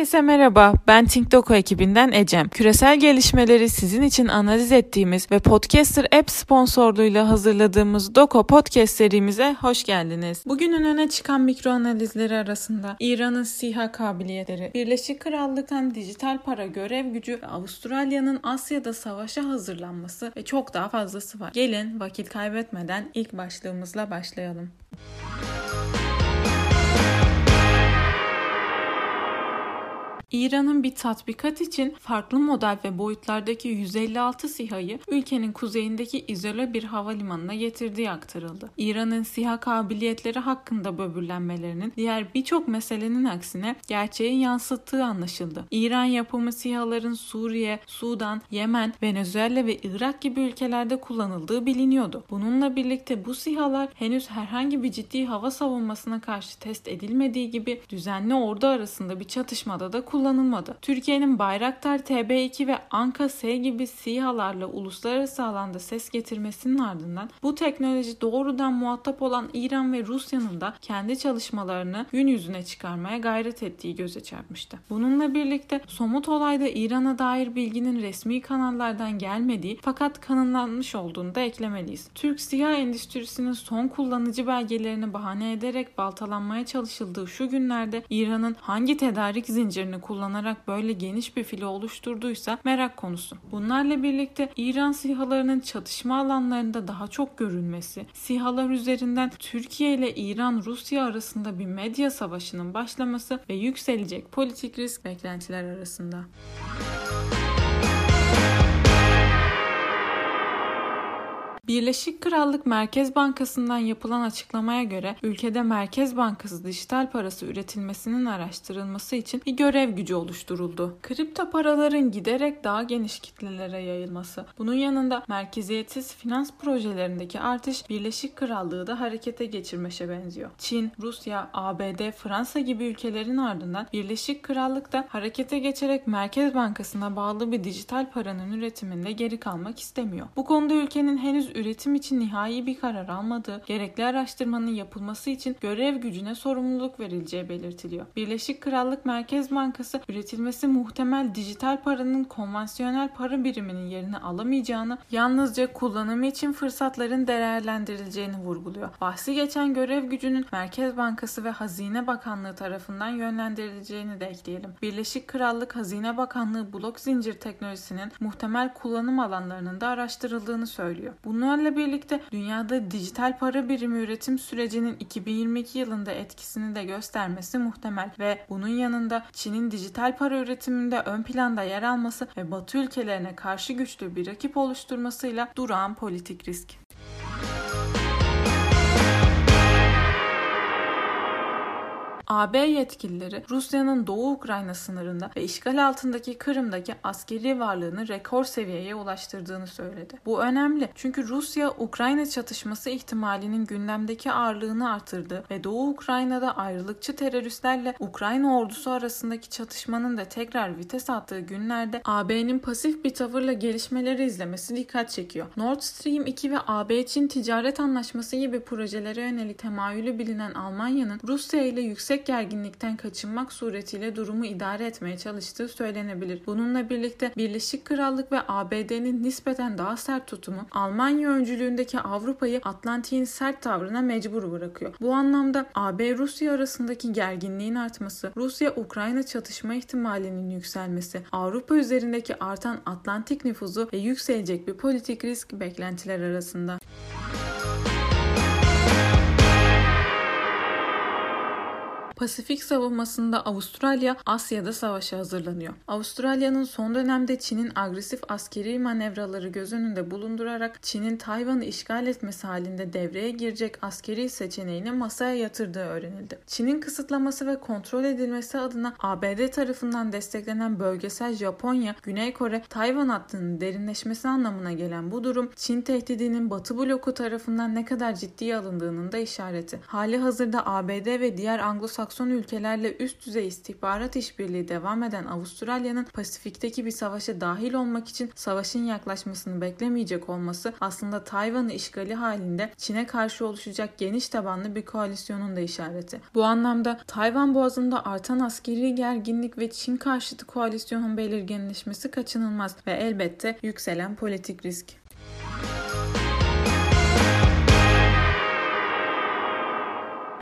Herkese merhaba, ben TinkDoku ekibinden Ecem. Küresel gelişmeleri sizin için analiz ettiğimiz ve Podcaster App sponsorluğuyla hazırladığımız Doko Podcast serimize hoş geldiniz. Bugünün öne çıkan mikro analizleri arasında İran'ın SİHA kabiliyetleri, Birleşik Krallık'tan dijital para görev gücü Avustralya'nın Asya'da savaşa hazırlanması ve çok daha fazlası var. Gelin vakit kaybetmeden ilk başlığımızla başlayalım. İran'ın bir tatbikat için farklı model ve boyutlardaki 156 SİHA'yı ülkenin kuzeyindeki izole bir havalimanına getirdiği aktarıldı. İran'ın SİHA kabiliyetleri hakkında böbürlenmelerinin diğer birçok meselenin aksine gerçeği yansıttığı anlaşıldı. İran yapımı SİHA'ların Suriye, Sudan, Yemen, Venezuela ve Irak gibi ülkelerde kullanıldığı biliniyordu. Bununla birlikte bu SİHA'lar henüz herhangi bir ciddi hava savunmasına karşı test edilmediği gibi düzenli ordu arasında bir çatışmada da kullanıldı kullanılmadı. Türkiye'nin Bayraktar TB2 ve Anka-S gibi SİHA'larla uluslararası alanda ses getirmesinin ardından bu teknoloji doğrudan muhatap olan İran ve Rusya'nın da kendi çalışmalarını gün yüzüne çıkarmaya gayret ettiği göze çarpmıştı. Bununla birlikte somut olayda İran'a dair bilginin resmi kanallardan gelmediği fakat kanıtlanmış olduğunu da eklemeliyiz. Türk SİHA endüstrisinin son kullanıcı belgelerini bahane ederek baltalanmaya çalışıldığı şu günlerde İran'ın hangi tedarik zincirini kullanarak böyle geniş bir filo oluşturduysa merak konusu. Bunlarla birlikte İran sihalarının çatışma alanlarında daha çok görülmesi, sihalar üzerinden Türkiye ile İran-Rusya arasında bir medya savaşının başlaması ve yükselecek politik risk beklentiler arasında. Müzik Birleşik Krallık Merkez Bankası'ndan yapılan açıklamaya göre ülkede Merkez Bankası dijital parası üretilmesinin araştırılması için bir görev gücü oluşturuldu. Kripto paraların giderek daha geniş kitlelere yayılması, bunun yanında merkeziyetsiz finans projelerindeki artış Birleşik Krallığı da harekete geçirmeşe benziyor. Çin, Rusya, ABD, Fransa gibi ülkelerin ardından Birleşik Krallık da harekete geçerek Merkez Bankası'na bağlı bir dijital paranın üretiminde geri kalmak istemiyor. Bu konuda ülkenin henüz üretim için nihai bir karar almadığı, gerekli araştırmanın yapılması için görev gücüne sorumluluk verileceği belirtiliyor. Birleşik Krallık Merkez Bankası üretilmesi muhtemel dijital paranın konvansiyonel para biriminin yerini alamayacağını, yalnızca kullanımı için fırsatların değerlendirileceğini vurguluyor. Bahsi geçen görev gücünün Merkez Bankası ve Hazine Bakanlığı tarafından yönlendirileceğini de ekleyelim. Birleşik Krallık Hazine Bakanlığı blok zincir teknolojisinin muhtemel kullanım alanlarının da araştırıldığını söylüyor. Bunlar Bunlarla birlikte dünyada dijital para birimi üretim sürecinin 2022 yılında etkisini de göstermesi muhtemel ve bunun yanında Çin'in dijital para üretiminde ön planda yer alması ve Batı ülkelerine karşı güçlü bir rakip oluşturmasıyla durağan politik risk. AB yetkilileri Rusya'nın Doğu Ukrayna sınırında ve işgal altındaki Kırım'daki askeri varlığını rekor seviyeye ulaştırdığını söyledi. Bu önemli çünkü Rusya Ukrayna çatışması ihtimalinin gündemdeki ağırlığını artırdı ve Doğu Ukrayna'da ayrılıkçı teröristlerle Ukrayna ordusu arasındaki çatışmanın da tekrar vites attığı günlerde AB'nin pasif bir tavırla gelişmeleri izlemesi dikkat çekiyor. Nord Stream 2 ve AB-Çin ticaret anlaşması gibi projelere yönelik temayülü bilinen Almanya'nın Rusya ile yüksek yüksek gerginlikten kaçınmak suretiyle durumu idare etmeye çalıştığı söylenebilir. Bununla birlikte Birleşik Krallık ve ABD'nin nispeten daha sert tutumu Almanya öncülüğündeki Avrupa'yı Atlantik'in sert tavrına mecbur bırakıyor. Bu anlamda AB-Rusya arasındaki gerginliğin artması, Rusya-Ukrayna çatışma ihtimalinin yükselmesi, Avrupa üzerindeki artan Atlantik nüfuzu ve yükselecek bir politik risk beklentiler arasında. Pasifik savunmasında Avustralya Asya'da savaşa hazırlanıyor. Avustralya'nın son dönemde Çin'in agresif askeri manevraları göz önünde bulundurarak Çin'in Tayvan'ı işgal etmesi halinde devreye girecek askeri seçeneğini masaya yatırdığı öğrenildi. Çin'in kısıtlaması ve kontrol edilmesi adına ABD tarafından desteklenen bölgesel Japonya, Güney Kore, Tayvan hattının derinleşmesi anlamına gelen bu durum Çin tehdidinin Batı bloku tarafından ne kadar ciddiye alındığının da işareti. Hali hazırda ABD ve diğer Anglo-Sakson Anglo-Sakson ülkelerle üst düzey istihbarat işbirliği devam eden Avustralya'nın Pasifik'teki bir savaşa dahil olmak için savaşın yaklaşmasını beklemeyecek olması aslında Tayvan'ı işgali halinde Çin'e karşı oluşacak geniş tabanlı bir koalisyonun da işareti. Bu anlamda Tayvan Boğazı'nda artan askeri gerginlik ve Çin karşıtı koalisyonun belirginleşmesi kaçınılmaz ve elbette yükselen politik risk.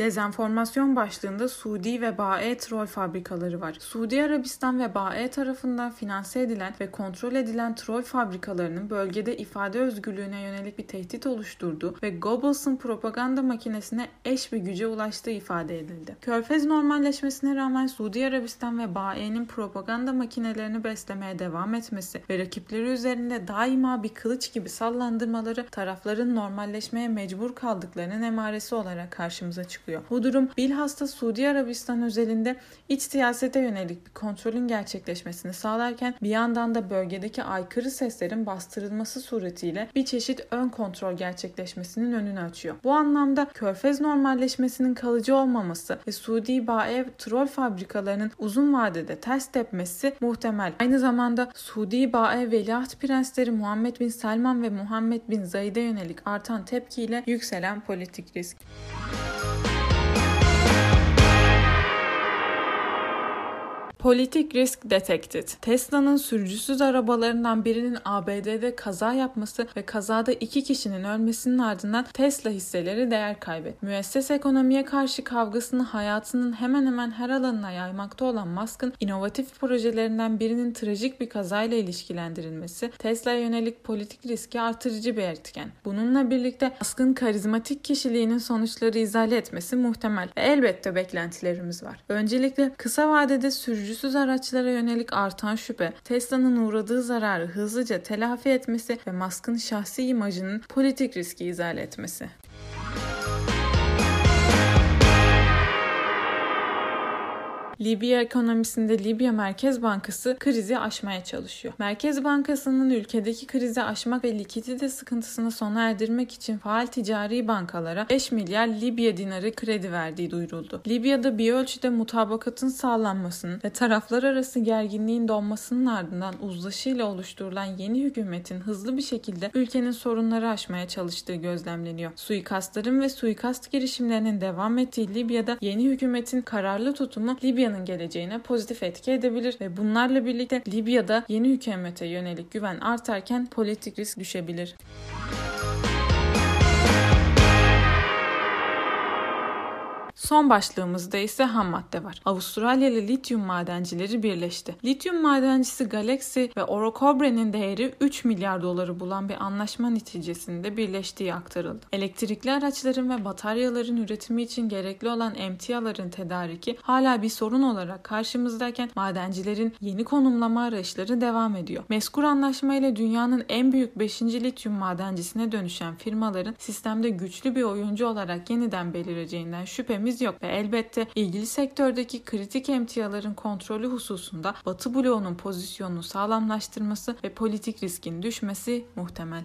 Dezenformasyon başlığında Suudi ve BAE troll fabrikaları var. Suudi Arabistan ve BAE tarafından finanse edilen ve kontrol edilen troll fabrikalarının bölgede ifade özgürlüğüne yönelik bir tehdit oluşturduğu ve Goebbels'ın propaganda makinesine eş bir güce ulaştığı ifade edildi. Körfez normalleşmesine rağmen Suudi Arabistan ve BAE'nin propaganda makinelerini beslemeye devam etmesi ve rakipleri üzerinde daima bir kılıç gibi sallandırmaları tarafların normalleşmeye mecbur kaldıklarının emaresi olarak karşımıza çıkıyor çıkıyor. Bu durum bilhassa Suudi Arabistan özelinde iç siyasete yönelik bir kontrolün gerçekleşmesini sağlarken bir yandan da bölgedeki aykırı seslerin bastırılması suretiyle bir çeşit ön kontrol gerçekleşmesinin önünü açıyor. Bu anlamda Körfez normalleşmesinin kalıcı olmaması ve Suudi Bae troll fabrikalarının uzun vadede ters tepmesi muhtemel. Aynı zamanda Suudi Bae veliaht prensleri Muhammed bin Selman ve Muhammed bin Zayed'e yönelik artan tepkiyle yükselen politik risk. Politik risk detected. Tesla'nın sürücüsüz arabalarından birinin ABD'de kaza yapması ve kazada iki kişinin ölmesinin ardından Tesla hisseleri değer kaybetti. Müesses ekonomiye karşı kavgasını hayatının hemen hemen her alanına yaymakta olan Musk'ın inovatif projelerinden birinin trajik bir kazayla ilişkilendirilmesi Tesla'ya yönelik politik riski artırıcı bir etken. Bununla birlikte Musk'ın karizmatik kişiliğinin sonuçları izale etmesi muhtemel ve elbette beklentilerimiz var. Öncelikle kısa vadede sürücü sürücüsüz araçlara yönelik artan şüphe, Tesla'nın uğradığı zararı hızlıca telafi etmesi ve Musk'ın şahsi imajının politik riski izale etmesi. Libya ekonomisinde Libya Merkez Bankası krizi aşmaya çalışıyor. Merkez Bankası'nın ülkedeki krizi aşmak ve likidite sıkıntısını sona erdirmek için faal ticari bankalara 5 milyar Libya dinarı kredi verdiği duyuruldu. Libya'da bir ölçüde mutabakatın sağlanmasının ve taraflar arası gerginliğin donmasının ardından uzlaşıyla oluşturulan yeni hükümetin hızlı bir şekilde ülkenin sorunları aşmaya çalıştığı gözlemleniyor. Suikastların ve suikast girişimlerinin devam ettiği Libya'da yeni hükümetin kararlı tutumu Libya Libya'nın geleceğine pozitif etki edebilir ve bunlarla birlikte Libya'da yeni hükümete yönelik güven artarken politik risk düşebilir. Son başlığımızda ise ham madde var. Avustralyalı lityum madencileri birleşti. Lityum madencisi Galaxy ve Orocobre'nin değeri 3 milyar doları bulan bir anlaşma neticesinde birleştiği aktarıldı. Elektrikli araçların ve bataryaların üretimi için gerekli olan emtiaların tedariki hala bir sorun olarak karşımızdayken madencilerin yeni konumlama arayışları devam ediyor. Meskur anlaşma ile dünyanın en büyük 5. lityum madencisine dönüşen firmaların sistemde güçlü bir oyuncu olarak yeniden belireceğinden şüphemiz şüphemiz yok ve elbette ilgili sektördeki kritik emtiaların kontrolü hususunda Batı bloğunun pozisyonunu sağlamlaştırması ve politik riskin düşmesi muhtemel.